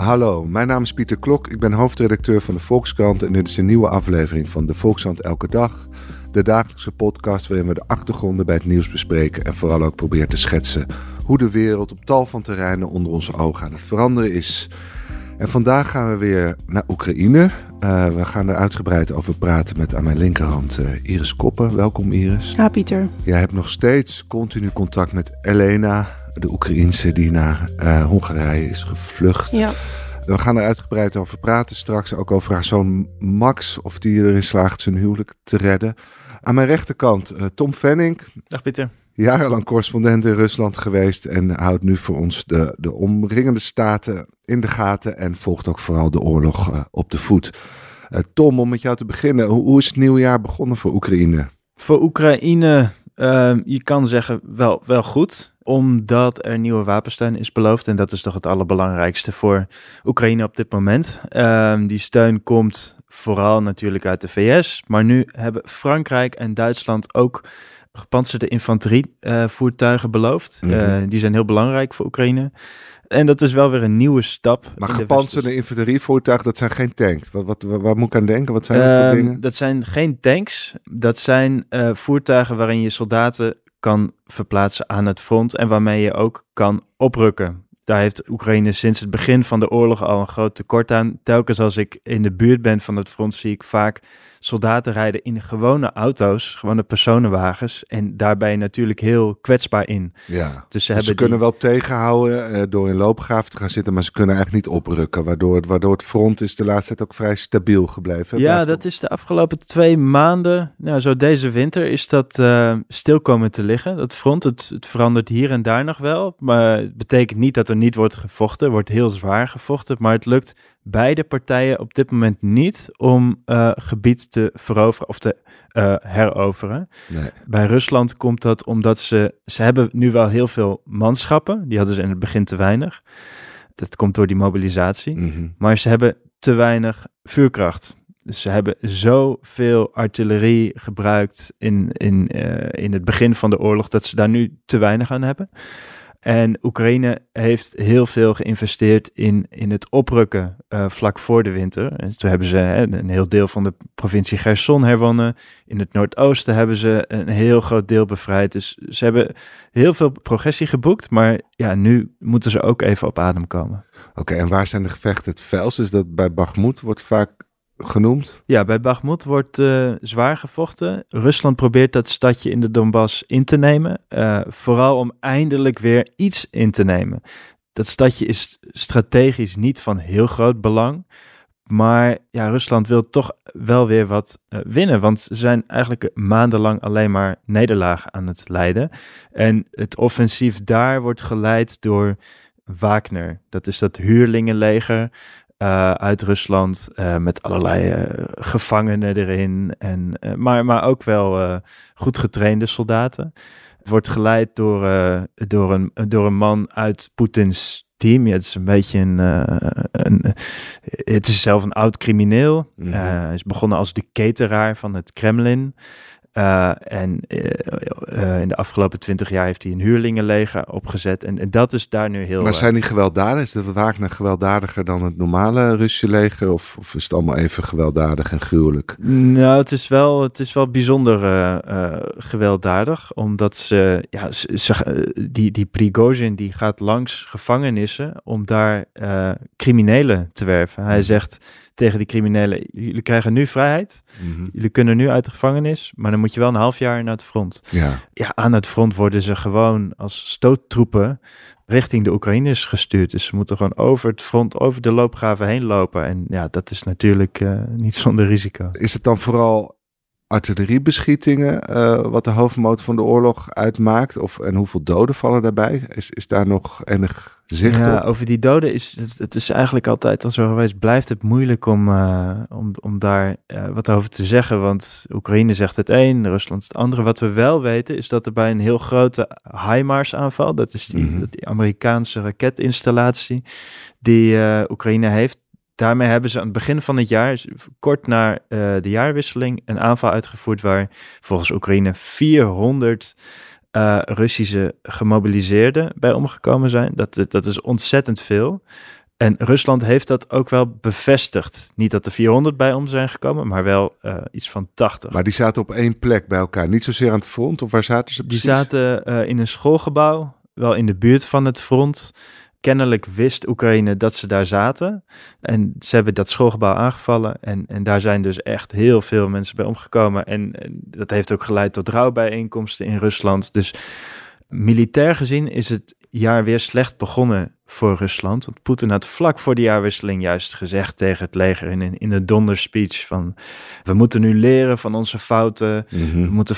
Hallo, mijn naam is Pieter Klok. Ik ben hoofdredacteur van de Volkskrant en dit is een nieuwe aflevering van de Volkskrant Elke Dag. De dagelijkse podcast waarin we de achtergronden bij het nieuws bespreken en vooral ook proberen te schetsen hoe de wereld op tal van terreinen onder onze ogen aan het veranderen is. En vandaag gaan we weer naar Oekraïne. Uh, we gaan er uitgebreid over praten met aan mijn linkerhand uh, Iris Koppen. Welkom Iris. Ja, Pieter. Jij hebt nog steeds continu contact met Elena, de Oekraïense die naar uh, Hongarije is gevlucht. Ja. We gaan er uitgebreid over praten straks. Ook over haar zoon Max, of die erin slaagt zijn huwelijk te redden. Aan mijn rechterkant Tom Venning. Dag Pieter jarenlang correspondent in Rusland geweest en houdt nu voor ons de, de omringende staten in de gaten en volgt ook vooral de oorlog uh, op de voet. Uh, Tom, om met jou te beginnen, hoe, hoe, is het nieuwe jaar begonnen voor Oekraïne? Voor Oekraïne, uh, je kan zeggen wel, wel goed, omdat er nieuwe wapensteun is beloofd en dat is toch het allerbelangrijkste voor Oekraïne op dit moment. Ehm, die steun komt vooral natuurlijk uit de VS, maar nu hebben Frankrijk en Duitsland ook gepantserde infanterievoertuigen beloofd. Mm -hmm. die zijn heel belangrijk voor Oekraïne. En dat is wel weer een nieuwe stap. Maar gepantserde infanterievoertuigen, dat zijn geen tanks. Wat, wat, moet ik aan denken? Wat zijn dat voor Ehm, dingen? Dat zijn geen tanks. Dat zijn uh, voertuigen waarin je soldaten kan verplaatsen aan het front en waarmee je ook kan oprukken. Daar heeft Oekraïne sinds het begin van de oorlog al een groot tekort aan. Telkens als ik in de buurt ben van het front, zie ik vaak soldaten rijden in gewone auto's, gewone personenwagens. En daar ben je natuurlijk heel kwetsbaar in. Ja, Dus ze, dus ze kunnen die- wel tegenhouden uh, door in loopgraven te gaan zitten, maar ze kunnen eigenlijk niet oprukken. Waardoor het, waardoor het front is de laatste tijd ook vrij stabiel gebleven. Ja, Blijft dat op- is de afgelopen twee maanden, nou zo deze winter, is dat eh, stil komen te liggen. Dat front, het, het verandert hier en daar nog wel. Maar het betekent niet dat er niet wordt gevochten. Er wordt heel zwaar gevochten, maar het lukt beide partijen op dit moment niet om eh, gebied te veroveren of te eh, heroveren. Nee. Bij Rusland komt dat omdat ze, ze hebben nu wel heel veel manschappen. Die hadden ze in het begin te weinig. Dat komt door die mobilisatie. Mhm. Maar ze hebben te weinig vuurkracht. Dus ze hebben zoveel artillerie gebruikt in, in, eh, in het begin van de oorlog dat ze daar nu te weinig aan hebben. En Oekraïne heeft heel veel geïnvesteerd in, in het oprukken eh, vlak voor de winter. En toen hebben ze hè, een heel deel van de provincie Gerson herwonnen. In het noordoosten hebben ze een heel groot deel bevrijd. Dus ze hebben heel veel progressie geboekt. Maar ja, nu moeten ze ook even op adem komen. Oké, en waar zijn de gevechten het felst? Is dat bij Bakhmut wordt vaak genoemd? Ja, bij Bakhmut wordt eh, zwaar gevochten. Rusland probeert dat stadje in de Donbass in te nemen. eh, vooral om eindelijk weer iets in te nemen. Dat stadje is strategisch niet van heel groot belang. Maar ja, Rusland wil toch wel weer wat eh, winnen. Want ze zijn eigenlijk maandenlang alleen maar nederlagen aan het leiden. En het offensief daar wordt geleid door Wagner. Dat is dat huurlingenleger uh, uit Rusland uh, met allerlei uh, gevangenen erin. En, maar, maar ook wel goed getrainde soldaten. Wordt geleid door, door, een, door een man uit Poetins team. Ja, het is een beetje een, een het is zelf een oud crimineel. Mm -hmm. hij is begonnen als de cateraar van het Kremlin. Uh, en uh, in de afgelopen twintig jaar heeft hij een huurlingenleger opgezet. En, en, dat is daar nu heel. Maar zijn die gewelddadig? Is dat Wagner gewelddadiger dan het normale Russische leger? Of, of, is het allemaal even gewelddadig en gruwelijk? Nou, het is wel, het is wel bijzonder uh, gewelddadig. Omdat ze, ja, ze, ze, die, die Prigozhin die gaat langs gevangenissen om daar criminelen te werven. Hij zegt tegen die criminelen: jullie krijgen nu vrijheid, mm -hmm. jullie kunnen nu uit de gevangenis, maar dan moet je wel een half jaar naar het front. Ja. ja, aan het front worden ze gewoon als stoottroepen richting de Oekraïners gestuurd. Dus ze moeten gewoon over het front, over de loopgraven heen lopen. En ja, dat is natuurlijk uh, niet zonder risico. Is het dan vooral artilleriebeschietingen, uh, wat de hoofdmoot van de oorlog uitmaakt? Of, en hoeveel doden vallen daarbij? Is, is daar nog enig zicht ja, op? Over die doden is het, het, is eigenlijk altijd al zo geweest. Blijft het moeilijk om, uh, om, om daar uh, wat over te zeggen. Want Oekraïne zegt het een, Rusland het andere. Wat we wel weten is dat er bij een heel grote HIMARS aanval, dat is die, mm -hmm. die Amerikaanse raketinstallatie die Oekraïne heeft daarmee hebben ze aan het begin van het jaar, kort na uh, de jaarwisseling, een aanval uitgevoerd waar volgens Oekraïne 400 uh, Russische gemobiliseerden bij omgekomen zijn. Dat, dat is ontzettend veel. En Rusland heeft dat ook wel bevestigd. Niet dat er 400 bij om zijn gekomen, maar wel uh, iets van 80. Maar die zaten op één plek bij elkaar, niet zozeer aan het front? Of waar zaten ze precies? Die zaten uh, in een schoolgebouw, wel in de buurt van het front. Kennelijk wist Oekraïne dat ze daar zaten. En ze hebben dat schoolgebouw aangevallen. En, en daar zijn dus echt heel veel mensen bij omgekomen. En, en dat heeft ook geleid tot rouwbijeenkomsten in Rusland. Dus militair gezien is het jaar weer slecht begonnen voor Rusland. Want Poetin had vlak voor de jaarwisseling juist gezegd tegen het leger in, in, in een donderspeech van we moeten nu leren van onze fouten. Mm -hmm. We moeten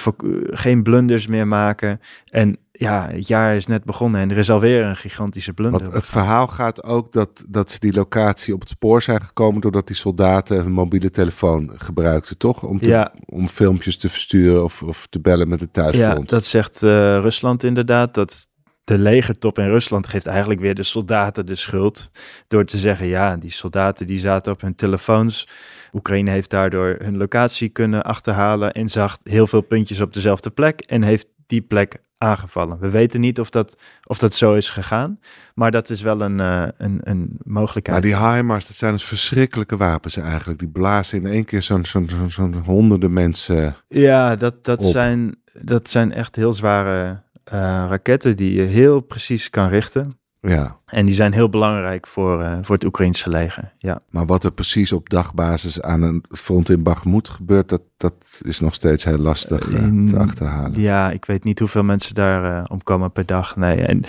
geen blunders meer maken. En ja, het jaar is net begonnen en er is alweer een gigantische blunder. Want het verhaal gaat ook dat, dat ze die locatie op het spoor zijn gekomen doordat die soldaten een mobiele telefoon gebruikten, toch? Om, te, ja. om filmpjes te versturen of, of te bellen met het thuisfront. Ja, dat zegt uh, Rusland inderdaad. Dat de legertop in Rusland geeft eigenlijk weer de soldaten de schuld. Door te zeggen, ja, die soldaten die zaten op hun telefoons. Oekraïne heeft daardoor hun locatie kunnen achterhalen en zag heel veel puntjes op dezelfde plek en heeft die plek aangevallen. We weten niet of dat, of dat zo is gegaan, maar dat is wel een, uh, een, een mogelijkheid. Maar die HIMARS, dat zijn dus verschrikkelijke wapens eigenlijk. Die blazen in één keer zo'n zo'n zo'n zo honderden mensen Ja, dat, dat, zijn, dat zijn echt heel zware raketten die je heel precies kan richten. Ja. En die zijn heel belangrijk voor, uh, voor het Oekraïnse leger. Ja. Maar wat er precies op dagbasis aan een front in Bakhmut gebeurt, dat, dat is nog steeds heel lastig uh, in, te achterhalen. Ja, ik weet niet hoeveel mensen daar uh, omkomen per dag. Nee. En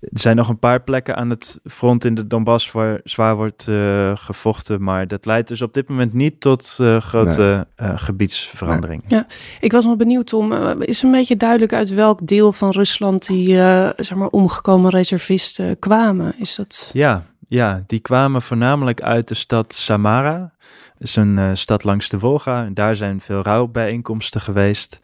er zijn nog een paar plekken aan het front in de Donbass waar zwaar wordt uh, gevochten. Maar dat leidt dus op dit moment niet tot uh, grote nee. uh, gebiedsveranderingen. Nee. Ja, ik was nog benieuwd, Tom. is een beetje duidelijk uit welk deel van Rusland die zeg maar omgekomen reservisten kwamen? Is dat... Ja, ja, die kwamen voornamelijk uit de stad Samara. Dat is een stad langs de Wolga. Daar zijn veel rouwbijeenkomsten geweest.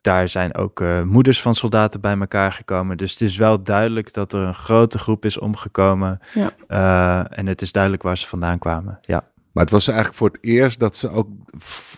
Daar zijn ook uh, moeders van soldaten bij elkaar gekomen. Dus het is wel duidelijk dat er een grote groep is omgekomen. Ja. Uh, en het is duidelijk waar ze vandaan kwamen. Ja. Maar het was eigenlijk voor het eerst dat ze ook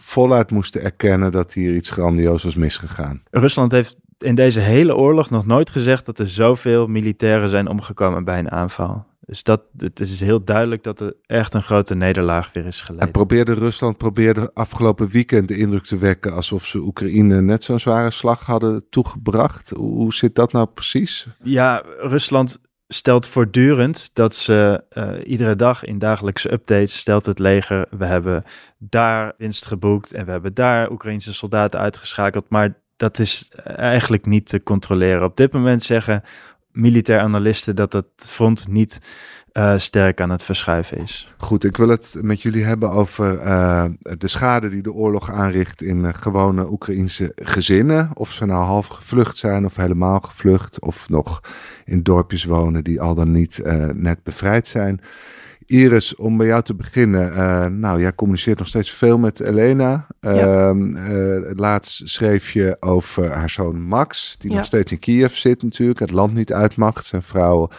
voluit moesten erkennen dat hier iets grandioos was misgegaan. Rusland heeft in deze hele oorlog nog nooit gezegd dat er zoveel militairen zijn omgekomen bij een aanval. Dus dat, het is heel duidelijk dat er echt een grote nederlaag weer is geleden. En probeerde Rusland probeerde afgelopen weekend de indruk te wekken alsof ze Oekraïne net zo'n zware slag hadden toegebracht. Hoe zit dat nou precies? Ja, Rusland stelt voortdurend dat ze uh, iedere dag in dagelijkse updates stelt het leger, we hebben daar winst geboekt en we hebben daar Oekraïnse soldaten uitgeschakeld, maar dat is eigenlijk niet te controleren. Op dit moment zeggen militair analisten dat het front niet uh, sterk aan het verschuiven is. Goed, ik wil het met jullie hebben over uh, de schade die de oorlog aanricht in uh, gewone Oekraïnse gezinnen. Of ze nou half gevlucht zijn of helemaal gevlucht of nog in dorpjes wonen die al dan niet net bevrijd zijn. Iris, om bij jou te beginnen. Uh, nou, jij communiceert nog steeds veel met Elena. Ja. Uh, laatst schreef je over haar zoon Max, die ja. nog steeds in Kiev zit natuurlijk, het land niet uit mag. Zijn vrouw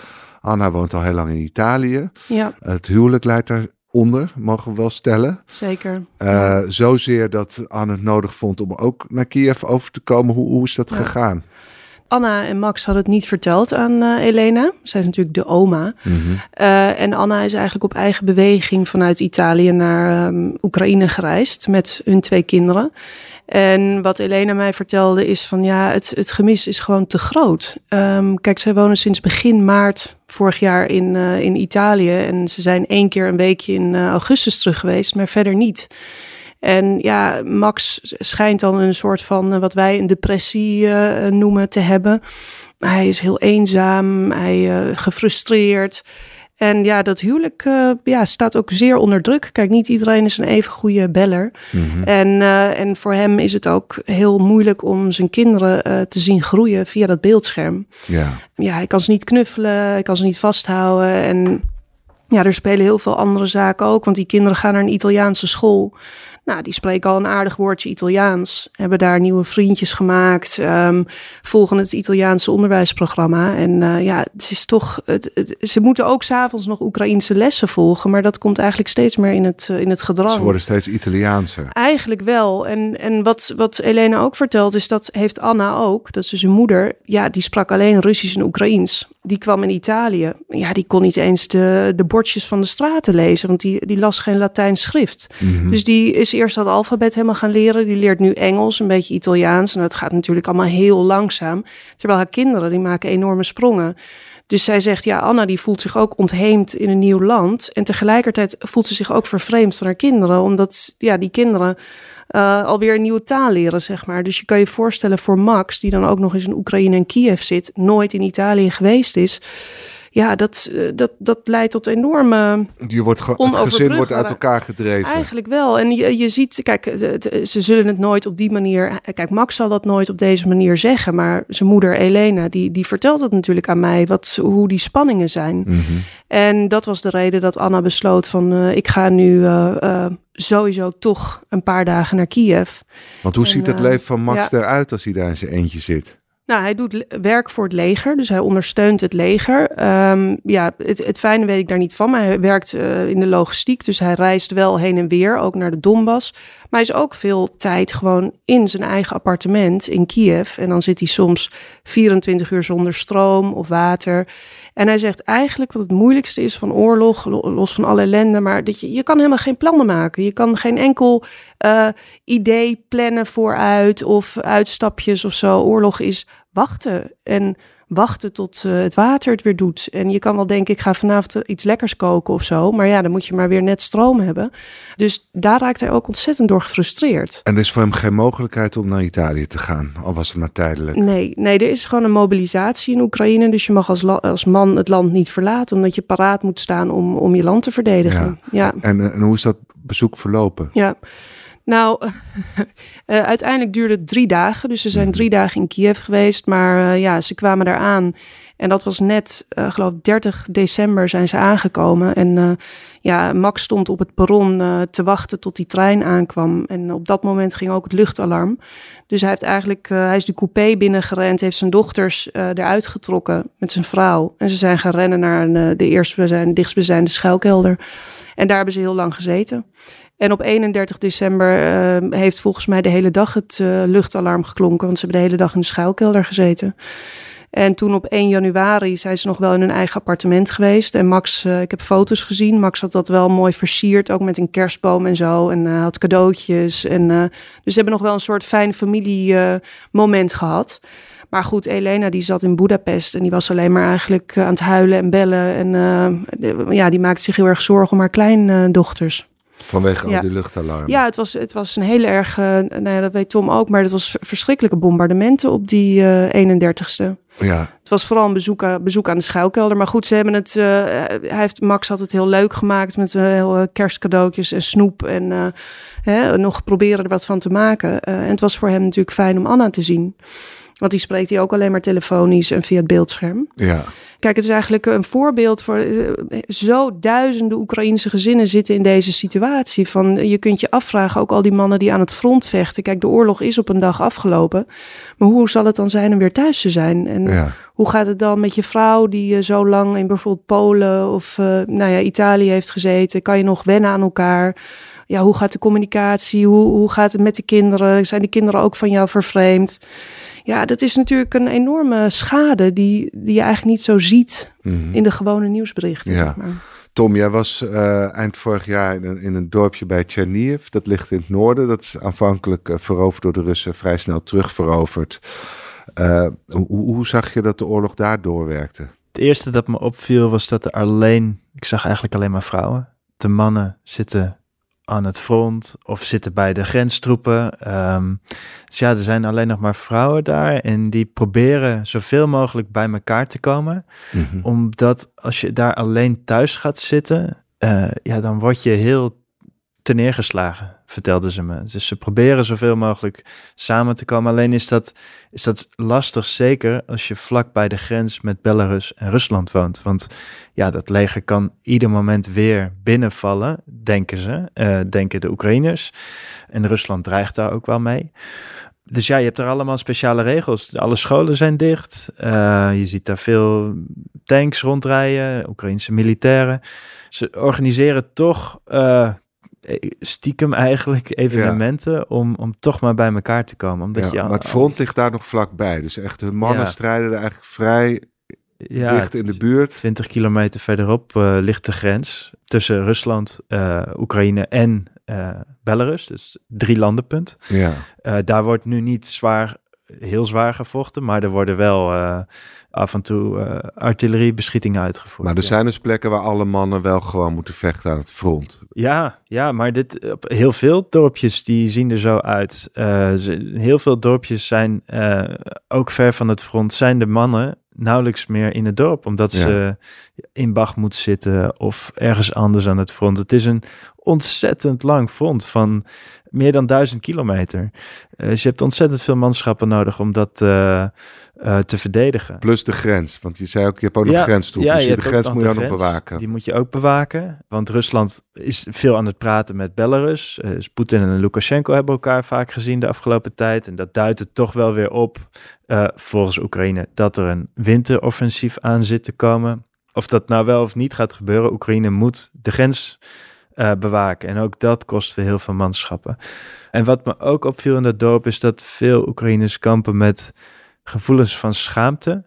Anna woont al heel lang in Italië. Ja. het huwelijk leidt daaronder, mogen we wel stellen. Zeker. Uh, ja. Zozeer dat Anna het nodig vond om ook naar Kiev over te komen. Hoe, hoe is dat gegaan? Anna en Max hadden het niet verteld aan uh, Elena. Zij is natuurlijk de oma. Mm -hmm. uh, en Anna is eigenlijk op eigen beweging vanuit Italië naar um, Oekraïne gereisd met hun twee kinderen. En wat Elena mij vertelde is van ja, het, het gemis is gewoon te groot. Um, kijk, zij wonen sinds begin maart vorig jaar in, uh, in Italië. En ze zijn één keer een weekje in augustus terug geweest, maar verder niet. En ja, Max schijnt dan een soort van wat wij een depressie uh, noemen te hebben. Hij is heel eenzaam, hij uh, gefrustreerd. En ja, dat huwelijk uh, ja, staat ook zeer onder druk. Kijk, niet iedereen is een even goede beller. Mhm. En, uh, en voor hem is het ook heel moeilijk om zijn kinderen uh, te zien groeien via dat beeldscherm. Ja. Ja, hij kan ze niet knuffelen, hij kan ze niet vasthouden. En ja, er spelen heel veel andere zaken ook. Want die kinderen gaan naar een Italiaanse school. Nou, die spreken al een aardig woordje Italiaans. Hebben daar nieuwe vriendjes gemaakt. Um, volgen het Italiaanse onderwijsprogramma. En uh, ja, het is toch. Het, het, ze moeten ook s'avonds nog Oekraïense lessen volgen. Maar dat komt eigenlijk steeds meer in het, uh, in het gedrag. Ze worden steeds Italiaanser. Eigenlijk wel. En, en wat, wat Elena ook vertelt, is dat heeft Anna ook. Dat is zijn moeder. Ja, die sprak alleen Russisch en Oekraïens. Die kwam in Italië. Ja, die kon niet eens de, de bordjes van de straten lezen. Want die, die las geen Latijns schrift. Mm -hmm. Dus die is eerst dat alfabet helemaal gaan leren. Die leert nu Engels, een beetje Italiaans. En dat gaat natuurlijk allemaal heel langzaam. Terwijl haar kinderen, die maken enorme sprongen. Dus zij zegt, ja, Anna die voelt zich ook ontheemd in een nieuw land. En tegelijkertijd voelt ze zich ook vervreemd van haar kinderen. Omdat, ja, die kinderen uh, alweer een nieuwe taal leren, zeg maar. Dus je kan je voorstellen voor Max, die dan ook nog eens in Oekraïne en Kiev zit, nooit in Italië geweest is ja, dat, dat, dat leidt tot enorme. Je wordt het gezin wordt uit elkaar gedreven. Eigenlijk wel. En je, je ziet, kijk, ze zullen het nooit op die manier. Kijk, Max zal dat nooit op deze manier zeggen. Maar zijn moeder Elena, die, die vertelt het natuurlijk aan mij, wat, hoe die spanningen zijn. Mm -hmm. En dat was de reden dat Anna besloot van uh, ik ga nu uh, uh, sowieso toch een paar dagen naar Kiev. Want hoe en, ziet het leven van Max ja. eruit als hij daar in zijn eentje zit? Nou, hij doet werk voor het leger, dus hij ondersteunt het leger. Um, ja, het, fijne weet ik daar niet van, maar hij werkt uh, in de logistiek, dus hij reist wel heen en weer, ook naar de Donbass. Maar hij is ook veel tijd gewoon in zijn eigen appartement in Kiev. En dan zit hij soms 24 uur zonder stroom of water. En hij zegt eigenlijk wat het moeilijkste is van oorlog, los van alle ellende, maar dat je, je kan helemaal geen plannen maken. Je kan geen enkel uh, idee plannen vooruit of uitstapjes of zo. Oorlog is wachten en wachten tot uh, het water het weer doet. En je kan wel denken, ik ga vanavond iets lekkers koken of zo. Maar ja, dan moet je maar weer net stroom hebben. Dus daar raakt hij ook ontzettend door gefrustreerd. En er is voor hem geen mogelijkheid om naar Italië te gaan, al was het maar tijdelijk. Nee, nee er is gewoon een mobilisatie in Oekraïne. Dus je mag als, als man het land niet verlaten, omdat je paraat moet staan om, om je land te verdedigen. Ja. ja. En, en hoe is dat bezoek verlopen? Ja. Nou, uh, uiteindelijk duurde het drie dagen. Dus ze zijn drie dagen in Kiev geweest. Maar uh, ja, ze kwamen daar aan. En dat was net, uh, geloof ik, 30 december zijn ze aangekomen. En ja, Max stond op het perron te wachten tot die trein aankwam. En op dat moment ging ook het luchtalarm. Dus hij heeft eigenlijk, hij is de coupé binnengerend, heeft zijn dochters eruit getrokken met zijn vrouw. En ze zijn gaan rennen naar een, de eerste, dichtstbijzijnde schuilkelder. En daar hebben ze heel lang gezeten. En op 31 december heeft volgens mij de hele dag het luchtalarm geklonken. Want ze hebben de hele dag in de schuilkelder gezeten. En toen op 1 januari zijn ze nog wel in hun eigen appartement geweest. En Max, uh, ik heb foto's gezien. Max had dat wel mooi versierd, ook met een kerstboom en zo. En uh, had cadeautjes. En, uh, dus ze hebben nog wel een soort fijn familiemoment gehad. Maar goed, Elena die zat in Budapest en die was alleen maar eigenlijk aan het huilen en bellen. En ja, die maakte zich heel erg zorgen om haar kleindochters. Vanwege ja. al die luchtalarmen. Ja, het was, het was een hele erg, uh, nou ja, dat weet Tom ook, maar het was verschrikkelijke bombardementen op die uh, 31ste. Ja. Het was vooral een bezoek, bezoek aan de schuilkelder. Maar goed, ze hebben het. Uh, hij heeft, Max had het heel leuk gemaakt met heel kerstcadeautjes en snoep. En hè, nog proberen er wat van te maken. en het was voor hem natuurlijk fijn om Anna te zien. Want die spreekt hij ook alleen maar telefonisch en via het beeldscherm. Ja. Kijk, het is eigenlijk een voorbeeld voor uh, zo duizenden Oekraïnse gezinnen zitten in deze situatie. Van je kunt je afvragen, ook al die mannen die aan het front vechten. Kijk, de oorlog is op een dag afgelopen. Maar hoe zal het dan zijn om weer thuis te zijn? En ja. hoe gaat het dan met je vrouw die uh, zo lang in bijvoorbeeld Polen of uh, nou ja, Italië heeft gezeten? Kan je nog wennen aan elkaar? Ja, hoe gaat de communicatie? Hoe, hoe gaat het met de kinderen? Zijn de kinderen ook van jou vervreemd? Ja, dat is natuurlijk een enorme schade die, die je eigenlijk niet zo ziet mm-hmm. in de gewone nieuwsberichten. Ja. Zeg maar. Tom, jij was uh, eind vorig jaar in een, in een, dorpje bij Chernihiv. Dat ligt in het noorden. Dat is aanvankelijk uh, veroverd door de Russen, vrij snel terugveroverd. Uh, hoe, hoe zag je dat de oorlog daar doorwerkte? Het eerste dat me opviel was dat er alleen, ik zag eigenlijk alleen maar vrouwen. De mannen zitten aan het front of zitten bij de grenstroepen. Um, Dus ja, er zijn alleen nog maar vrouwen daar en die proberen zoveel mogelijk bij elkaar te komen. Mhm. Omdat als je daar alleen thuis gaat zitten, eh, ja, dan word je heel neergeslagen, vertelden ze me. Dus ze proberen zoveel mogelijk samen te komen. Alleen is dat, is dat lastig, zeker als je vlak bij de grens met Belarus en Rusland woont. Want ja, dat leger kan ieder moment weer binnenvallen, denken ze, eh, denken de Oekraïners. En Rusland dreigt daar ook wel mee. Dus ja, je hebt er allemaal speciale regels. Alle scholen zijn dicht. Eh, je ziet daar veel tanks rondrijden, Oekraïnse militairen. Ze organiseren toch uh, stiekem eigenlijk evenementen om, om toch maar bij elkaar te komen. Omdat ja, je, maar het front ligt daar nog vlakbij. Dus echt, hun mannen Ja. strijden er eigenlijk vrij dicht in de buurt. 20 kilometer verderop eh, ligt de grens tussen Rusland, eh, Oekraïne en eh, Belarus. Dus drie landenpunt. Ja. Eh, daar wordt nu niet zwaar, heel zwaar gevochten, maar er worden wel eh, af en toe eh, artilleriebeschietingen uitgevoerd. Maar er ja. zijn dus plekken waar alle mannen wel gewoon moeten vechten aan het front. Ja, ja, maar dit, op heel veel dorpjes die zien er zo uit. Ze- heel veel dorpjes zijn ook ver van het front, zijn de mannen nauwelijks meer in het dorp, omdat Ja. ze in Bachmoed zitten of ergens anders aan het front. Het is een ontzettend lang front van meer dan duizend kilometer. Eh, dus je hebt ontzettend veel manschappen nodig om dat eh, eh, te verdedigen. Plus de grens. Want je zei ook, je hebt ook nog Ja, grenstroepen. ja, dus je de grens moet je ook nog grens. bewaken. Die moet je ook bewaken. Want Rusland is veel aan het praten met Belarus. Dus Poetin en Lukashenko hebben elkaar vaak gezien de afgelopen tijd. En dat duidt het toch wel weer op, volgens Oekraïne, dat er een winteroffensief aan zit te komen. Of dat nou wel of niet gaat gebeuren, Oekraïne moet de grens eh, bewaken. En ook dat kost weer heel veel manschappen. En wat me ook opviel in dat dorp is dat veel Oekraïners kampen met gevoelens van schaamte.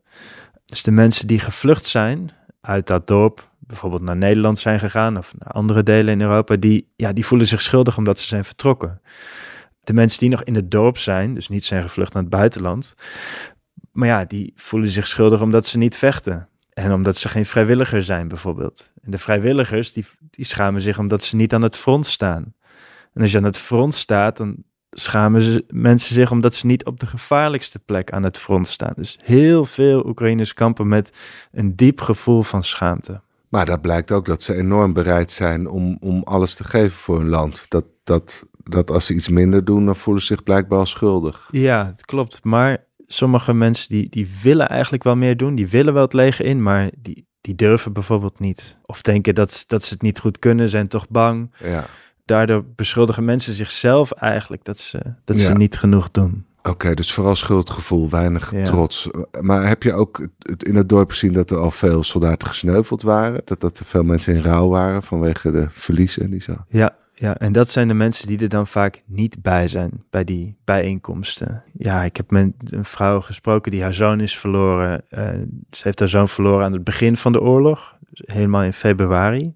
Dus de mensen die gevlucht zijn uit dat dorp, bijvoorbeeld naar Nederland zijn gegaan of naar andere delen in Europa, die, ja, die voelen zich schuldig omdat ze zijn vertrokken. De mensen die nog in het dorp zijn, dus niet zijn gevlucht naar het buitenland, maar ja, die voelen zich schuldig omdat ze niet vechten. En omdat ze geen vrijwilliger zijn, bijvoorbeeld. En de vrijwilligers, die, die schamen zich omdat ze niet aan het front staan. En als je aan het front staat, dan schamen ze, mensen zich omdat ze niet op de gevaarlijkste plek aan het front staan. Dus heel veel Oekraïners kampen met een diep gevoel van schaamte. Maar dat blijkt ook dat ze enorm bereid zijn om, om alles te geven voor hun land. Dat, dat, dat als ze iets minder doen, dan voelen ze zich blijkbaar schuldig. Ja, het klopt. Maar sommige mensen die, die willen eigenlijk wel meer doen. Die willen wel het leger in, maar die, die durven bijvoorbeeld niet. Of denken dat, dat ze het niet goed kunnen, zijn toch bang. Ja. Daardoor beschuldigen mensen zichzelf eigenlijk dat ze, dat ze niet genoeg doen. Oké, dus vooral schuldgevoel, weinig Ja. trots. Maar heb je ook in het dorp gezien dat er al veel soldaten gesneuveld waren? Dat, dat er veel mensen in rouw waren vanwege de verliezen die ze Ja, ja, en dat zijn de mensen die er dan vaak niet bij zijn bij die bijeenkomsten. Ja, ik heb met een vrouw gesproken die haar zoon is verloren. Eh, ze heeft haar zoon verloren aan het begin van de oorlog, dus helemaal in februari.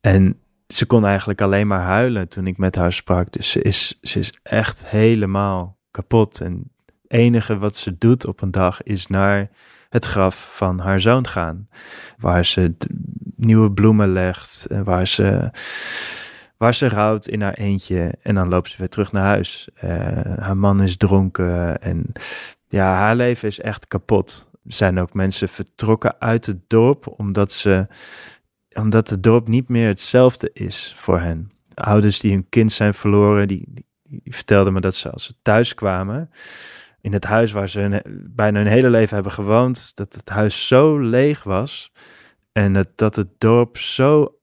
En ze kon eigenlijk alleen maar huilen toen ik met haar sprak. Dus ze is, ze is echt helemaal kapot. En het enige wat ze doet op een dag is naar het graf van haar zoon gaan. Waar ze nieuwe bloemen legt, en waar ze waar ze rouwt in haar eentje en dan loopt ze weer terug naar huis. Eh, haar man is dronken en ja, haar leven is echt kapot. Er zijn ook mensen vertrokken uit het dorp omdat ze omdat het dorp niet meer hetzelfde is voor hen. Ouders die hun kind zijn verloren, die, die, vertelden me dat ze als ze thuis kwamen in het huis waar ze hun, bijna hun hele leven hebben gewoond, dat het huis zo leeg was en dat het dorp zo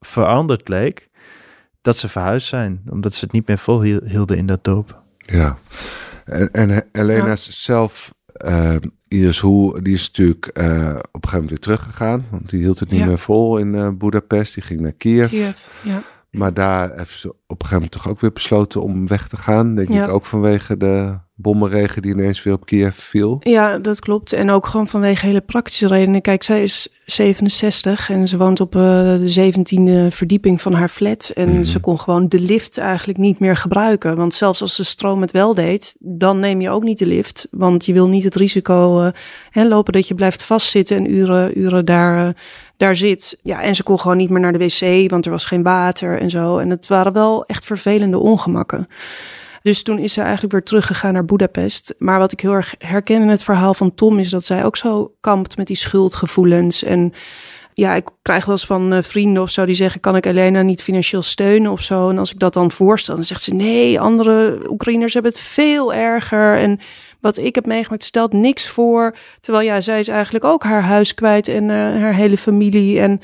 veranderd leek dat ze verhuisd zijn, omdat ze het niet meer volhielden in dat dorp. Ja. En, en He- Helena Ja. zelf, eh, Iris Hoe, die is natuurlijk eh, op een gegeven moment weer teruggegaan. Want die hield het niet Ja. meer vol in eh Budapest. Die ging naar Kiev. Kiev, ja. Maar daar heeft ze op een gegeven moment toch ook weer besloten om weg te gaan. Denk Ja. ik ook vanwege de bommenregen die ineens weer op Kiev viel. Ja, dat klopt. En ook gewoon vanwege hele praktische redenen. Kijk, zij is 67 en ze woont op eh, de 17e verdieping van haar flat. En Mhm. ze kon gewoon de lift eigenlijk niet meer gebruiken. Want zelfs als de stroom het wel deed, dan neem je ook niet de lift. Want je wil niet het risico eh, hè, lopen dat je blijft vastzitten en uren, uren daar, eh, daar zit. Ja, en ze kon gewoon niet meer naar de wc, want er was geen water en zo. En het waren wel echt vervelende ongemakken. Dus toen is ze eigenlijk weer teruggegaan naar Budapest. Maar wat ik heel erg herken in het verhaal van Tom is dat zij ook zo kampt met die schuldgevoelens. En ja, ik krijg wel eens van uh, vrienden of zo die zeggen: kan ik Elena niet financieel steunen of zo? En als ik dat dan voorstel, dan zegt ze: nee, andere Oekraïners hebben het veel erger. En wat ik heb meegemaakt stelt niks voor. Terwijl ja, zij is eigenlijk ook haar huis kwijt en uh, haar hele familie. En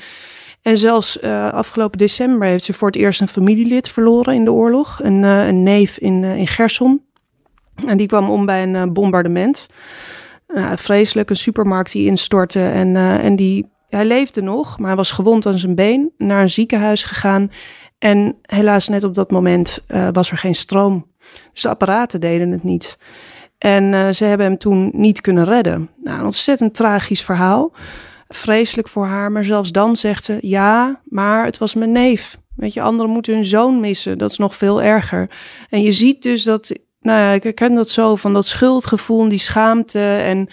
en zelfs uh, afgelopen december heeft ze voor het eerst een familielid verloren in de oorlog. Een, uh, een neef in, uh, in Gerson. En die kwam om bij een bombardement. vreselijk, een supermarkt die instortte. En, en die, hij leefde nog, maar hij was gewond aan zijn been. Naar een ziekenhuis gegaan. En helaas net op dat moment was er geen stroom. Dus de apparaten deden het niet. En ze hebben hem toen niet kunnen redden. Nou, een ontzettend tragisch verhaal vreselijk voor haar. Maar zelfs dan zegt ze: Ja, maar het was mijn neef. Weet je, anderen moeten hun zoon missen. Dat is nog veel erger. En je ziet dus dat, nou ja, ik herken dat zo van dat schuldgevoel en die schaamte. En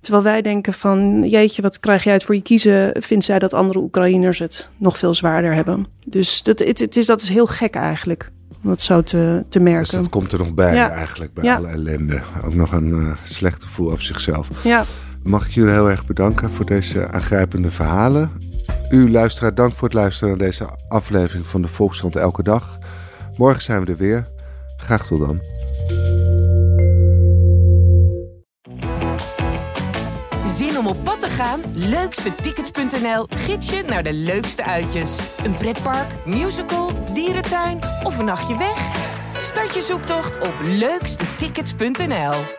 terwijl wij denken van, jeetje, wat krijg jij uit voor je kiezen, vindt zij dat andere Oekraïners het nog veel zwaarder hebben. Dus dat, het, het is, dat is heel gek eigenlijk. Om dat zo te, te merken. Dus dat komt er nog bij eigenlijk, bij alle ellende. Ook nog een uh, slecht gevoel over zichzelf. Ja mag ik jullie heel erg bedanken voor deze aangrijpende verhalen. U luisteraar, dank voor het luisteren naar deze aflevering van de Volkskrant Elke Dag. Morgen zijn we er weer. Graag tot dan. Zin om op pad te gaan? Leukstetickets.nl gids je naar de leukste uitjes. Een pretpark, musical, dierentuin of een nachtje weg? Start je zoektocht op leukstetickets.nl.